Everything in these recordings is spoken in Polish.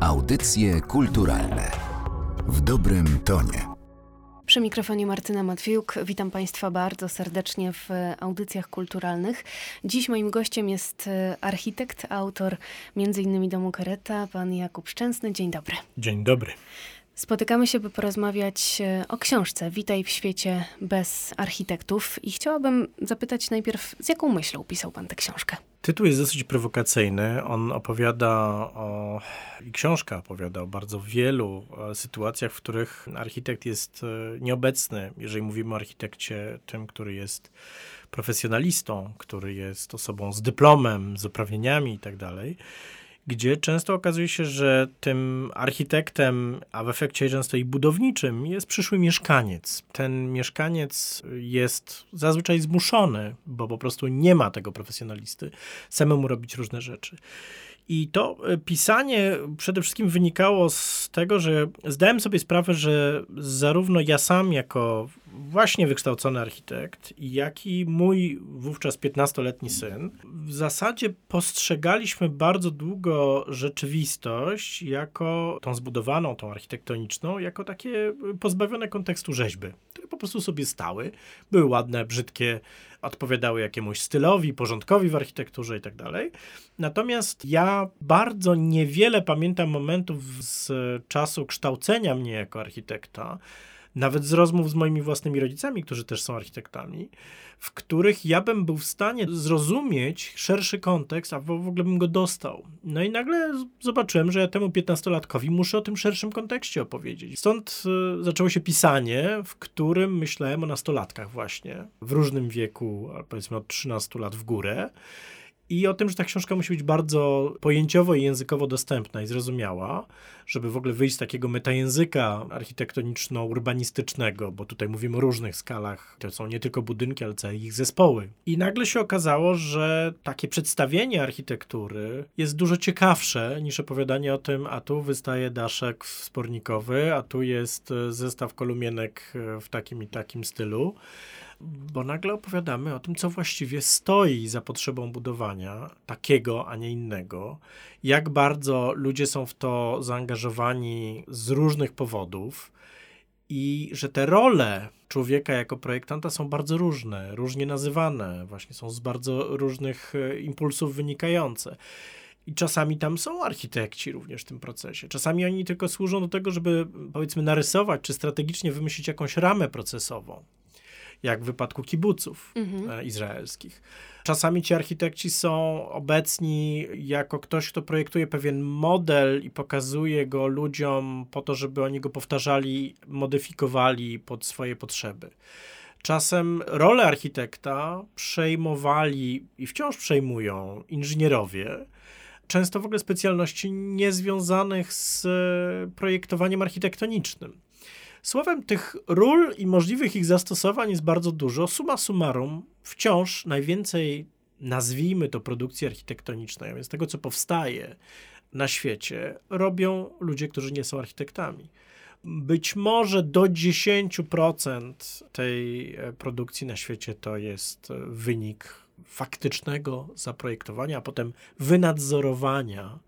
Audycje kulturalne w dobrym tonie. Przy mikrofonie Martyna Matwiuk. Witam Państwa bardzo serdecznie w audycjach kulturalnych. Dziś moim gościem jest e, architekt, autor m.in. Domu Kareta, pan Jakub Szczęsny. Dzień dobry. Dzień dobry. Spotykamy się, by porozmawiać e, o książce Witaj w świecie bez architektów. I chciałabym zapytać najpierw, z jaką myślą pisał pan tę książkę? Tytuł jest dosyć prowokacyjny. On opowiada o, i książka opowiada o bardzo wielu e, sytuacjach, w których architekt jest e, nieobecny. Jeżeli mówimy o architekcie, tym, który jest profesjonalistą, który jest osobą z dyplomem, z uprawnieniami itd., tak gdzie często okazuje się, że tym architektem, a w efekcie często i budowniczym, jest przyszły mieszkaniec. Ten mieszkaniec jest zazwyczaj zmuszony, bo po prostu nie ma tego profesjonalisty, samemu robić różne rzeczy. I to e, pisanie przede wszystkim wynikało z tego, że zdałem sobie sprawę, że zarówno ja sam, jako właśnie wykształcony architekt, jak i mój wówczas 15-letni syn, w zasadzie postrzegaliśmy bardzo długo rzeczywistość jako tą zbudowaną, tą architektoniczną, jako takie pozbawione kontekstu rzeźby, które po prostu sobie stały, były ładne, brzydkie, odpowiadały jakiemuś stylowi, porządkowi w architekturze i tak dalej. Natomiast ja bardzo niewiele pamiętam momentów z czasu kształcenia mnie jako architekta, nawet z rozmów z moimi własnymi rodzicami, którzy też są architektami, w których ja bym był w stanie zrozumieć szerszy kontekst, a w ogóle bym go dostał. No i nagle zobaczyłem, że ja temu 15-latkowi muszę o tym szerszym kontekście opowiedzieć. Stąd y, zaczęło się pisanie, w którym myślałem o nastolatkach właśnie, w różnym wieku, powiedzmy od 13 lat w górę i o tym, że ta książka musi być bardzo pojęciowo i językowo dostępna i zrozumiała, żeby w ogóle wyjść z takiego metajęzyka architektoniczno-urbanistycznego, bo tutaj mówimy o różnych skalach, to są nie tylko budynki, ale całe ich zespoły. I nagle się okazało, że takie przedstawienie architektury jest dużo ciekawsze niż opowiadanie o tym, a tu wystaje daszek spornikowy, a tu jest zestaw kolumienek w takim i takim stylu bo nagle opowiadamy o tym, co właściwie stoi za potrzebą budowania takiego, a nie innego, jak bardzo ludzie są w to zaangażowani z różnych powodów i że te role człowieka jako projektanta są bardzo różne, różnie nazywane, właśnie są z bardzo różnych e, impulsów wynikające. I czasami tam są architekci również w tym procesie. Czasami oni tylko służą do tego, żeby powiedzmy narysować czy strategicznie wymyślić jakąś ramę procesową jak w wypadku kibuców mhm. E, izraelskich. Czasami ci architekci są obecni jako ktoś, kto projektuje pewien model i pokazuje go ludziom po to, żeby oni go powtarzali, modyfikowali pod swoje potrzeby. Czasem rolę architekta przejmowali i wciąż przejmują inżynierowie, często w ogóle specjalności niezwiązanych z projektowaniem architektonicznym. Słowem, tych ról i możliwych ich zastosowań jest bardzo dużo. Suma summarum, wciąż najwięcej, nazwijmy to, produkcji architektonicznej, więc tego, co powstaje na świecie, robią ludzie, którzy nie są architektami. Być może do 10% tej e, produkcji na świecie to jest e, wynik faktycznego zaprojektowania, a potem wynadzorowania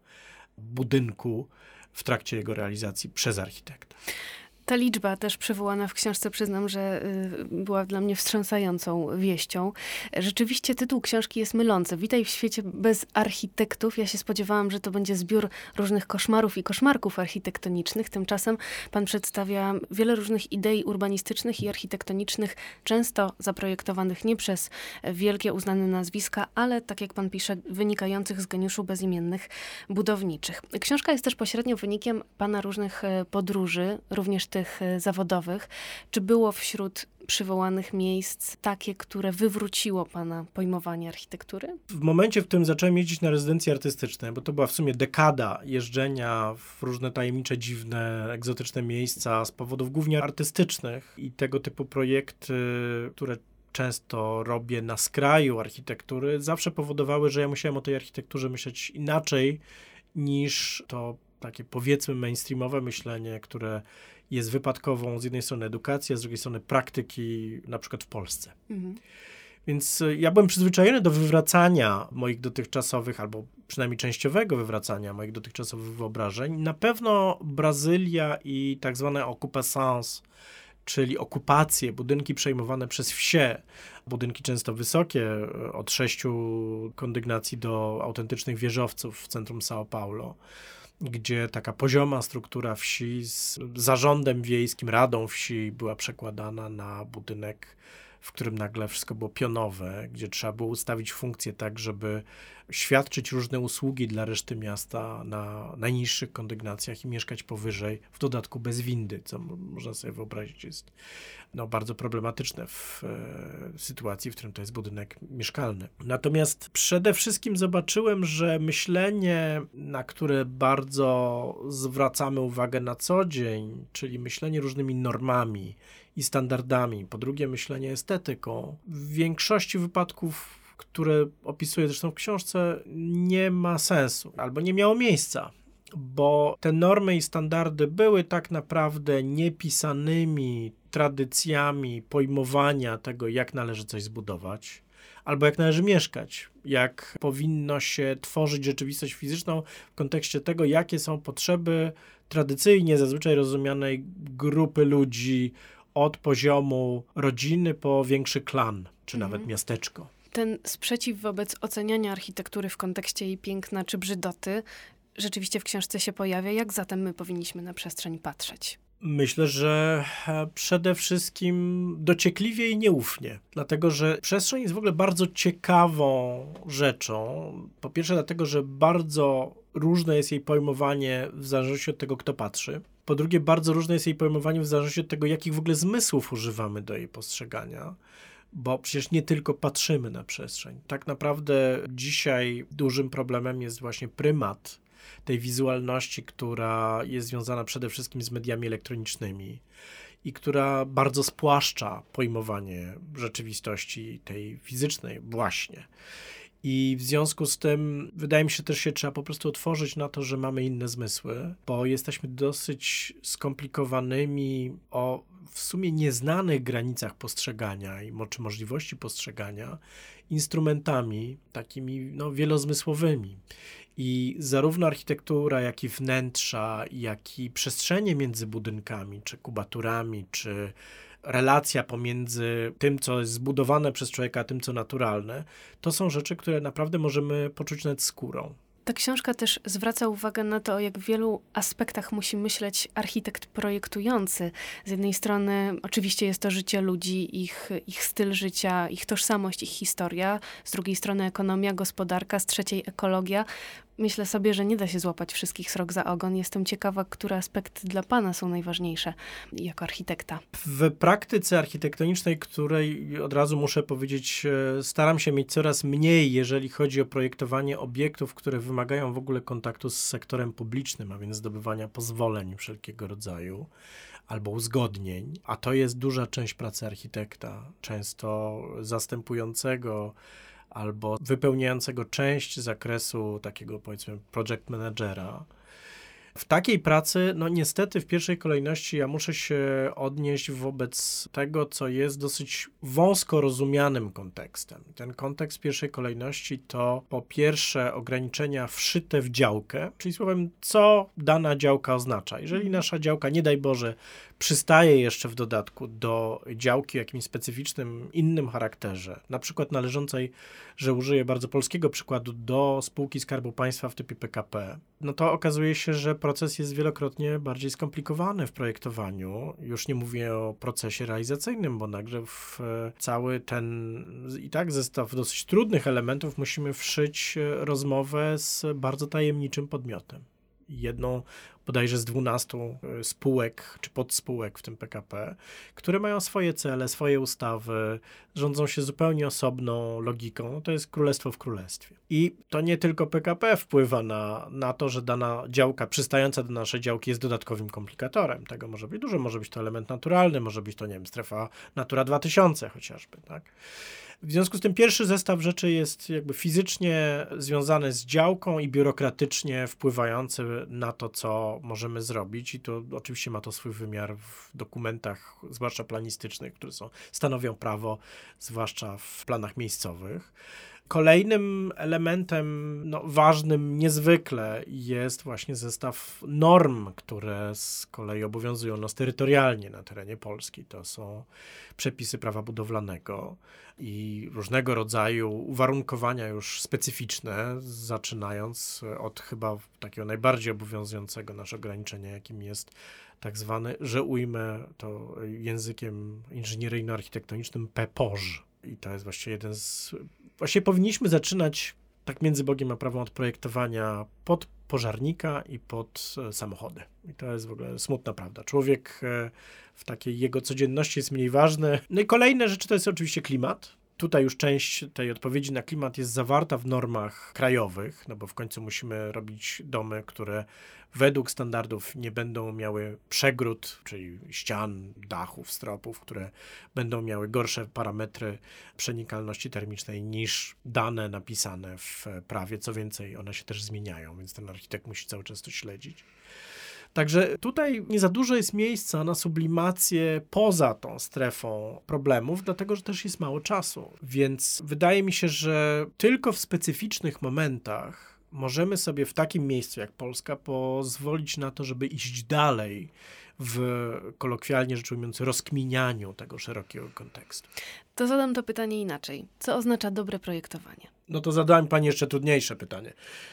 budynku w trakcie jego realizacji przez architekta. Ta liczba też przywołana w książce, przyznam, że y, była dla mnie wstrząsającą wieścią. Rzeczywiście tytuł książki jest mylący. Witaj w świecie bez architektów. Ja się spodziewałam, że to będzie zbiór różnych koszmarów i koszmarków architektonicznych. Tymczasem pan przedstawia wiele różnych idei urbanistycznych i architektonicznych, często zaprojektowanych nie przez wielkie uznane nazwiska, ale tak jak pan pisze, wynikających z geniuszu bezimiennych budowniczych. Książka jest też pośrednio wynikiem pana różnych e, podróży, również tych e, zawodowych. Czy było wśród przywołanych miejsc takie, które wywróciło pana pojmowanie architektury? W momencie, w którym zacząłem jeździć na rezydencje artystyczne, bo to była w sumie dekada jeżdżenia w różne tajemnicze, dziwne, egzotyczne miejsca z powodów głównie artystycznych i tego typu projekty, które często robię na skraju architektury, zawsze powodowały, że ja musiałem o tej architekturze myśleć inaczej niż to takie powiedzmy mainstreamowe myślenie, które jest wypadkową z jednej strony edukacji, a z drugiej strony praktyki, na przykład w Polsce. Mhm. Więc y, ja byłem przyzwyczajony do wywracania moich dotychczasowych, albo przynajmniej częściowego wywracania moich dotychczasowych wyobrażeń. Na pewno Brazylia i tak zwane occupation, czyli okupacje, budynki przejmowane przez wsie, budynki często wysokie, y, od sześciu kondygnacji do autentycznych wieżowców w centrum São Paulo gdzie taka pozioma struktura wsi z zarządem wiejskim, radą wsi była przekładana na budynek w którym nagle wszystko było pionowe, gdzie trzeba było ustawić funkcje tak, żeby świadczyć różne usługi dla reszty miasta na najniższych kondygnacjach i mieszkać powyżej, w dodatku bez windy, co można sobie wyobrazić jest no, bardzo problematyczne w e, sytuacji, w którym to jest budynek mieszkalny. Natomiast przede wszystkim zobaczyłem, że myślenie, na które bardzo zwracamy uwagę na co dzień, czyli myślenie różnymi normami, i standardami, po drugie myślenie estetyką. W większości wypadków, które opisuję zresztą w książce, nie ma sensu albo nie miało miejsca bo te normy i standardy były tak naprawdę niepisanymi tradycjami pojmowania tego, jak należy coś zbudować, albo jak należy mieszkać, jak powinno się tworzyć rzeczywistość fizyczną w kontekście tego, jakie są potrzeby tradycyjnie zazwyczaj rozumianej grupy ludzi od poziomu rodziny po większy klan, czy mhm. nawet miasteczko. Ten sprzeciw wobec oceniania architektury w kontekście jej piękna czy brzydoty rzeczywiście w książce się pojawia. Jak zatem my powinniśmy na przestrzeń patrzeć? Myślę, że e, przede wszystkim dociekliwie i nieufnie, dlatego że przestrzeń jest w ogóle bardzo ciekawą rzeczą. Po pierwsze, dlatego, że bardzo różne jest jej pojmowanie w zależności od tego, kto patrzy. Po drugie, bardzo różne jest jej pojmowanie w zależności od tego, jakich w ogóle zmysłów używamy do jej postrzegania bo przecież nie tylko patrzymy na przestrzeń. Tak naprawdę dzisiaj dużym problemem jest właśnie prymat tej wizualności, która jest związana przede wszystkim z mediami elektronicznymi i która bardzo spłaszcza pojmowanie rzeczywistości tej fizycznej właśnie. I w związku z tym wydaje mi się też się trzeba po prostu otworzyć na to, że mamy inne zmysły, bo jesteśmy dosyć skomplikowanymi o w sumie nieznanych granicach postrzegania i czy możliwości postrzegania instrumentami takimi no, wielozmysłowymi. I zarówno architektura, jak i wnętrza, jak i przestrzenie między budynkami, czy kubaturami, czy relacja pomiędzy tym, co jest zbudowane przez człowieka, a tym, co naturalne, to są rzeczy, które naprawdę możemy poczuć nad skórą. Ta książka też zwraca uwagę na to, jak wielu aspektach musi myśleć architekt projektujący. Z jednej strony, oczywiście, jest to życie ludzi, ich, ich styl życia, ich tożsamość, ich historia. Z drugiej strony, ekonomia, gospodarka, z trzeciej, ekologia myślę sobie, że nie da się złapać wszystkich srok za ogon. Jestem ciekawa, które aspekty dla Pana są najważniejsze jako architekta. W praktyce architektonicznej, której od razu muszę powiedzieć, e, staram się mieć coraz mniej, jeżeli chodzi o projektowanie obiektów, które wymagają w ogóle kontaktu z sektorem publicznym, a więc zdobywania pozwoleń wszelkiego rodzaju albo uzgodnień, a to jest duża część pracy architekta, często zastępującego albo wypełniającego część zakresu takiego powiedzmy project managera. W takiej pracy, no niestety w pierwszej kolejności ja muszę się odnieść wobec tego, co jest dosyć wąsko rozumianym kontekstem. Ten kontekst pierwszej kolejności to po pierwsze ograniczenia wszyte w działkę, czyli słowem, co dana działka oznacza. Jeżeli nasza działka, nie daj Boże, przystaje jeszcze w dodatku do działki o jakimś specyficznym, innym charakterze, na przykład należącej, że użyję bardzo polskiego przykładu, do spółki Skarbu Państwa w typie PKP, no to okazuje się, że proces jest wielokrotnie bardziej skomplikowany w projektowaniu. Już nie mówię o procesie realizacyjnym, bo nagle w cały ten i tak zestaw dosyć trudnych elementów musimy wszyć rozmowę z bardzo tajemniczym podmiotem jedną bodajże z 12 e, spółek czy podspółek w tym PKP, które mają swoje cele, swoje ustawy, rządzą się zupełnie osobną logiką. To jest królestwo w królestwie. I to nie tylko PKP wpływa na, na to, że dana działka przystająca do naszej działki jest dodatkowym komplikatorem. Tego może być dużo, może być to element naturalny, może być to, nie wiem, strefa Natura 2000 chociażby, tak? W związku z tym pierwszy zestaw rzeczy jest jakby fizycznie związany z działką i biurokratycznie wpływający na to, co możemy zrobić i to oczywiście ma to swój wymiar w dokumentach, zwłaszcza planistycznych, które są, stanowią prawo, zwłaszcza w planach miejscowych. Kolejnym elementem no, ważnym niezwykle jest właśnie zestaw norm, które z kolei obowiązują nas terytorialnie na terenie Polski. To są przepisy prawa budowlanego i różnego rodzaju uwarunkowania już specyficzne, zaczynając od chyba takiego najbardziej obowiązującego nasz ograniczenia, jakim jest tak zwany, że ujmę to językiem inżynieryjno-architektonicznym PEPOŻ. I to jest właściwie jeden z Właśnie powinniśmy zaczynać tak między Bogiem a prawą od projektowania pod pożarnika i pod e, samochody. I to jest w ogóle smutna prawda. Człowiek e, w takiej jego codzienności jest mniej ważny. No i kolejne rzeczy to jest oczywiście klimat. Tutaj już część tej odpowiedzi na klimat jest zawarta w normach krajowych, no bo w końcu musimy robić domy, które według standardów nie będą miały przegród, czyli ścian, dachów, stropów, które będą miały gorsze parametry przenikalności termicznej niż dane napisane w prawie. Co więcej, one się też zmieniają, więc ten architekt musi cały czas to śledzić. Także tutaj nie za dużo jest miejsca na sublimację poza tą strefą problemów, dlatego że też jest mało czasu. Więc wydaje mi się, że tylko w specyficznych momentach możemy sobie w takim miejscu jak Polska pozwolić na to, żeby iść dalej w kolokwialnie rzecz ujmując rozkminianiu tego szerokiego kontekstu. To zadam to pytanie inaczej. Co oznacza dobre projektowanie? No to zadałem pani jeszcze trudniejsze pytanie.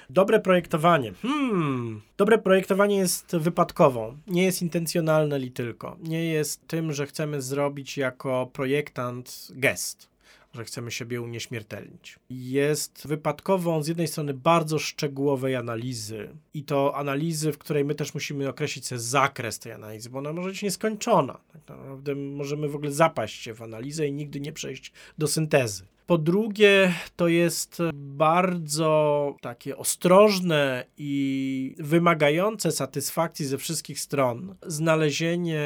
Dobre projektowanie. Hmm. Dobre projektowanie jest wypadkową. Nie jest intencjonalne li tylko. Nie jest tym, że chcemy zrobić jako projektant gest że chcemy siebie unieśmiertelnić. Jest wypadkową z jednej strony bardzo szczegółowej analizy i to analizy, w której my też musimy określić sobie zakres tej analizy, bo ona może być nieskończona. Tak naprawdę możemy w ogóle zapaść się w analizę i nigdy nie przejść do syntezy. Po drugie, to jest bardzo takie ostrożne i wymagające satysfakcji ze wszystkich stron. Znalezienie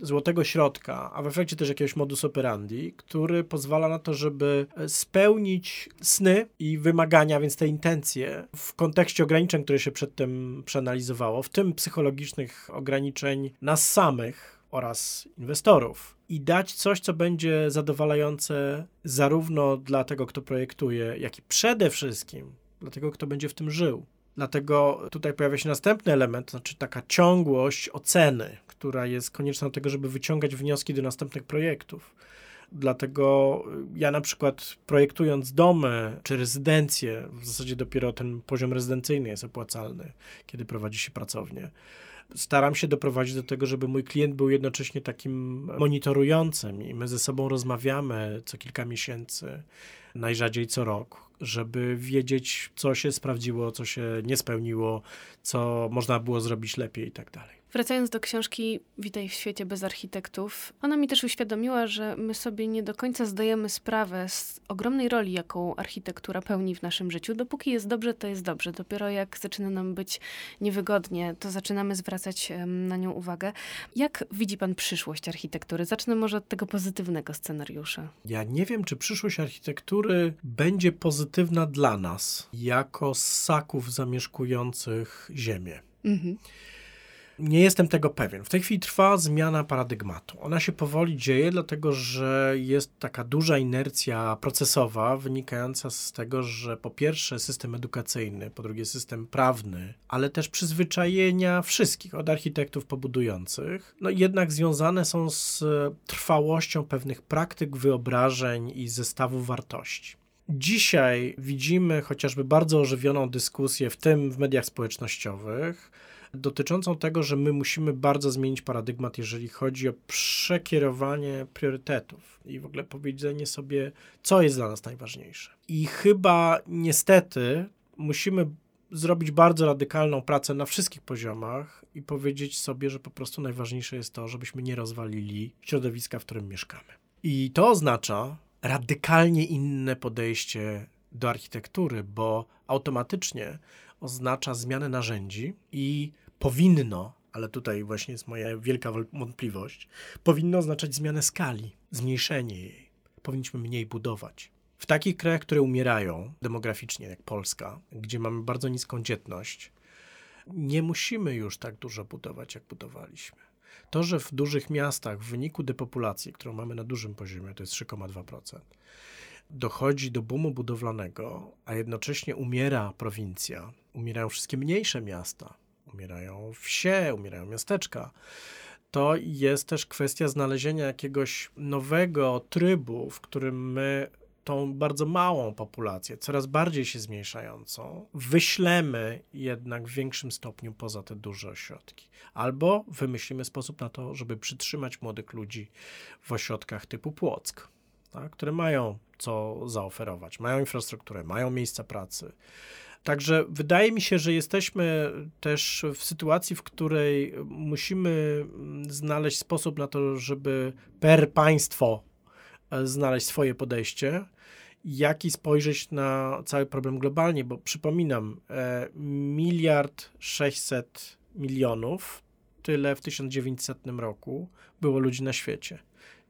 złotego środka, a w efekcie też jakiegoś modus operandi, który pozwala na to, żeby spełnić sny i wymagania, więc te intencje w kontekście ograniczeń, które się przedtem przeanalizowało, w tym psychologicznych ograniczeń nas samych oraz inwestorów i dać coś, co będzie zadowalające zarówno dla tego, kto projektuje, jak i przede wszystkim dla tego, kto będzie w tym żył. Dlatego tutaj pojawia się następny element, to znaczy taka ciągłość oceny, która jest konieczna do tego, żeby wyciągać wnioski do następnych projektów. Dlatego ja na przykład projektując domy czy rezydencje, w zasadzie dopiero ten poziom rezydencyjny jest opłacalny, kiedy prowadzi się pracownię staram się doprowadzić do tego, żeby mój klient był jednocześnie takim monitorującym i my ze sobą rozmawiamy co kilka miesięcy, najrzadziej co rok, żeby wiedzieć, co się sprawdziło, co się nie spełniło, co można było zrobić lepiej i tak dalej. Wracając do książki Witaj w świecie bez architektów, ona mi też uświadomiła, że my sobie nie do końca zdajemy sprawę z ogromnej roli, jaką architektura pełni w naszym życiu. Dopóki jest dobrze, to jest dobrze. Dopiero jak zaczyna nam być niewygodnie, to zaczynamy zwracać na nią uwagę. Jak widzi pan przyszłość architektury? Zacznę może od tego pozytywnego scenariusza. Ja nie wiem, czy przyszłość architektury będzie pozytywna dla nas, jako ssaków zamieszkujących Ziemię. Mhm. Nie jestem tego pewien. W tej chwili trwa zmiana paradygmatu. Ona się powoli dzieje, dlatego że jest taka duża inercja procesowa wynikająca z tego, że po pierwsze system edukacyjny, po drugie system prawny, ale też przyzwyczajenia wszystkich, od architektów pobudujących, no jednak związane są z trwałością pewnych praktyk, wyobrażeń i zestawów wartości. Dzisiaj widzimy chociażby bardzo ożywioną dyskusję, w tym w mediach społecznościowych, dotyczącą tego, że my musimy bardzo zmienić paradygmat, jeżeli chodzi o przekierowanie priorytetów i w ogóle powiedzenie sobie, co jest dla nas najważniejsze. I chyba niestety musimy zrobić bardzo radykalną pracę na wszystkich poziomach i powiedzieć sobie, że po prostu najważniejsze jest to, żebyśmy nie rozwalili środowiska, w którym mieszkamy. I to oznacza radykalnie inne podejście do architektury, bo automatycznie oznacza zmianę narzędzi i powinno, ale tutaj właśnie jest moja wielka wątpliwość, powinno oznaczać zmianę skali, zmniejszenie jej. powinniśmy mniej budować. W takich krajach, które umierają demograficznie, jak Polska, gdzie mamy bardzo niską dzietność, nie musimy już tak dużo budować, jak budowaliśmy. To, że w dużych miastach w wyniku depopulacji, którą mamy na dużym poziomie, to jest 3,2%, dochodzi do boomu budowlanego, a jednocześnie umiera prowincja, umierają wszystkie mniejsze miasta, umierają wsie, umierają miasteczka, to jest też kwestia znalezienia jakiegoś nowego trybu, w którym my tą bardzo małą populację, coraz bardziej się zmniejszającą, wyślemy jednak w większym stopniu poza te duże ośrodki. Albo wymyślimy sposób na to, żeby przytrzymać młodych ludzi w ośrodkach typu Płock, tak, które mają co zaoferować, mają infrastrukturę, mają miejsca pracy. Także wydaje mi się, że jesteśmy też w sytuacji, w której musimy znaleźć sposób na to, żeby per państwo e, znaleźć swoje podejście jak i spojrzeć na cały problem globalnie, bo przypominam, e, miliard sześćset milionów, tyle w 1900 roku było ludzi na świecie.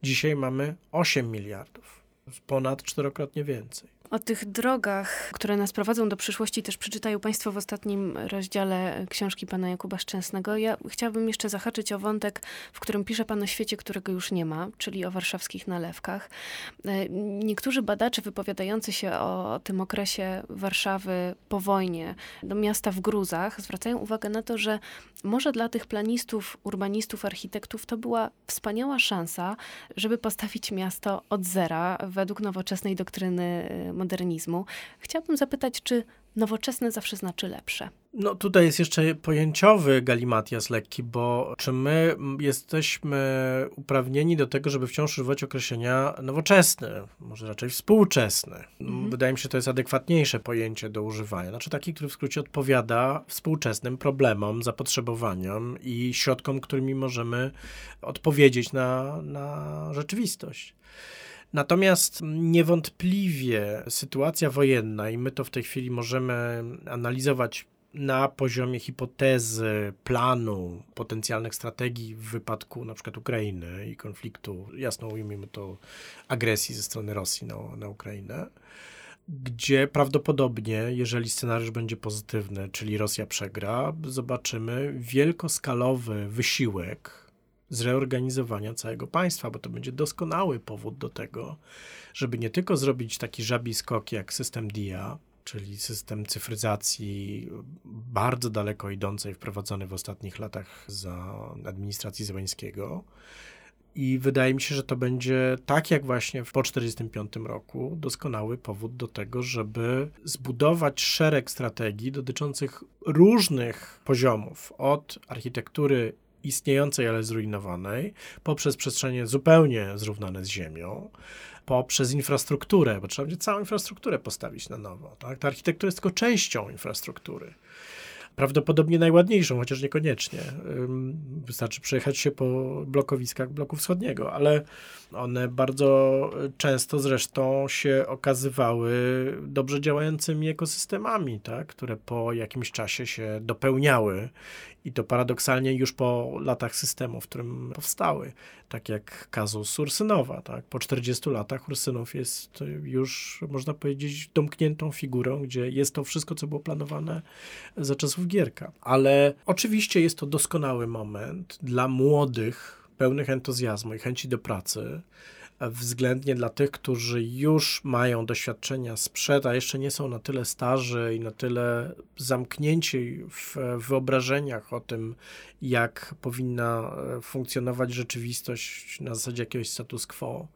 Dzisiaj mamy 8 miliardów, ponad czterokrotnie więcej. O tych drogach, które nas prowadzą do przyszłości, też przeczytają Państwo w ostatnim rozdziale książki pana Jakuba Szczęsnego. Ja chciałabym jeszcze zahaczyć o wątek, w którym pisze pan o świecie, którego już nie ma, czyli o warszawskich nalewkach. E, niektórzy badacze wypowiadający się o tym okresie Warszawy po wojnie, do miasta w gruzach, zwracają uwagę na to, że może dla tych planistów, urbanistów, architektów to była wspaniała szansa, żeby postawić miasto od zera według nowoczesnej doktryny e, modernizmu. Chciałabym zapytać, czy nowoczesne zawsze znaczy lepsze? No tutaj jest jeszcze pojęciowy galimatias lekki, bo czy my jesteśmy uprawnieni do tego, żeby wciąż używać określenia nowoczesny, może raczej współczesny. Mhm. Wydaje mi się, to jest adekwatniejsze pojęcie do używania. Znaczy taki, który w skrócie odpowiada współczesnym problemom, zapotrzebowaniom i środkom, którymi możemy odpowiedzieć na, na rzeczywistość. Natomiast niewątpliwie sytuacja wojenna, i my to w tej chwili możemy analizować na poziomie hipotezy, planu, potencjalnych strategii w wypadku na przykład Ukrainy i konfliktu, jasno ujmijmy to, agresji ze strony Rosji na, na Ukrainę, gdzie prawdopodobnie, jeżeli scenariusz będzie pozytywny, czyli Rosja przegra, zobaczymy wielkoskalowy wysiłek zreorganizowania całego państwa, bo to będzie doskonały powód do tego, żeby nie tylko zrobić taki żabi skok jak system DIA, czyli system cyfryzacji bardzo daleko idącej, wprowadzony w ostatnich latach za administracji Zełańskiego. I wydaje mi się, że to będzie tak jak właśnie po 1945 roku doskonały powód do tego, żeby zbudować szereg strategii dotyczących różnych poziomów, od architektury istniejącej, ale zrujnowanej, poprzez przestrzenie zupełnie zrównane z ziemią, poprzez infrastrukturę, bo trzeba będzie całą infrastrukturę postawić na nowo. Tak? Ta architektura jest tylko częścią infrastruktury prawdopodobnie najładniejszą, chociaż niekoniecznie. Wystarczy przejechać się po blokowiskach bloku wschodniego, ale one bardzo często zresztą się okazywały dobrze działającymi ekosystemami, tak? które po jakimś czasie się dopełniały i to paradoksalnie już po latach systemu, w którym powstały, tak jak kazus Ursynowa. Tak? Po 40 latach Ursynów jest już, można powiedzieć, domkniętą figurą, gdzie jest to wszystko, co było planowane za czasów Gierka. Ale oczywiście jest to doskonały moment dla młodych, pełnych entuzjazmu i chęci do pracy, względnie dla tych, którzy już mają doświadczenia sprzed, a jeszcze nie są na tyle starzy i na tyle zamknięci w wyobrażeniach o tym, jak powinna e, funkcjonować rzeczywistość na zasadzie jakiegoś status quo.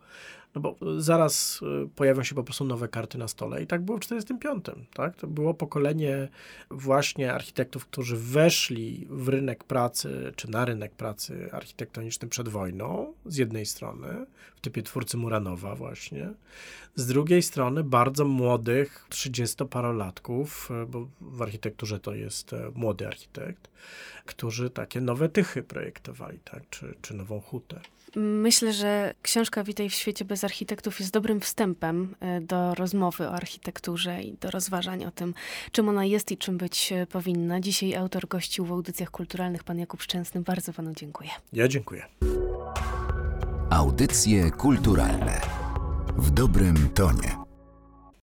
No bo zaraz y, pojawią się po prostu nowe karty na stole i tak było w 1945, tak? To było pokolenie właśnie architektów, którzy weszli w rynek pracy, czy na rynek pracy architektoniczny przed wojną, z jednej strony, w typie twórcy Muranowa właśnie, z drugiej strony bardzo młodych, 30-parolatków, y, bo w architekturze to jest e, młody architekt, którzy takie nowe tychy projektowali, tak? Czy, czy nową hutę. Myślę, że książka Witaj w świecie bez architektów jest dobrym wstępem e, do rozmowy o architekturze i do rozważań o tym, czym ona jest i czym być e, powinna. Dzisiaj autor gościł w audycjach kulturalnych pan Jakub Szczęsny. Bardzo panu dziękuję. Ja dziękuję. Audycje kulturalne W dobrym tonie.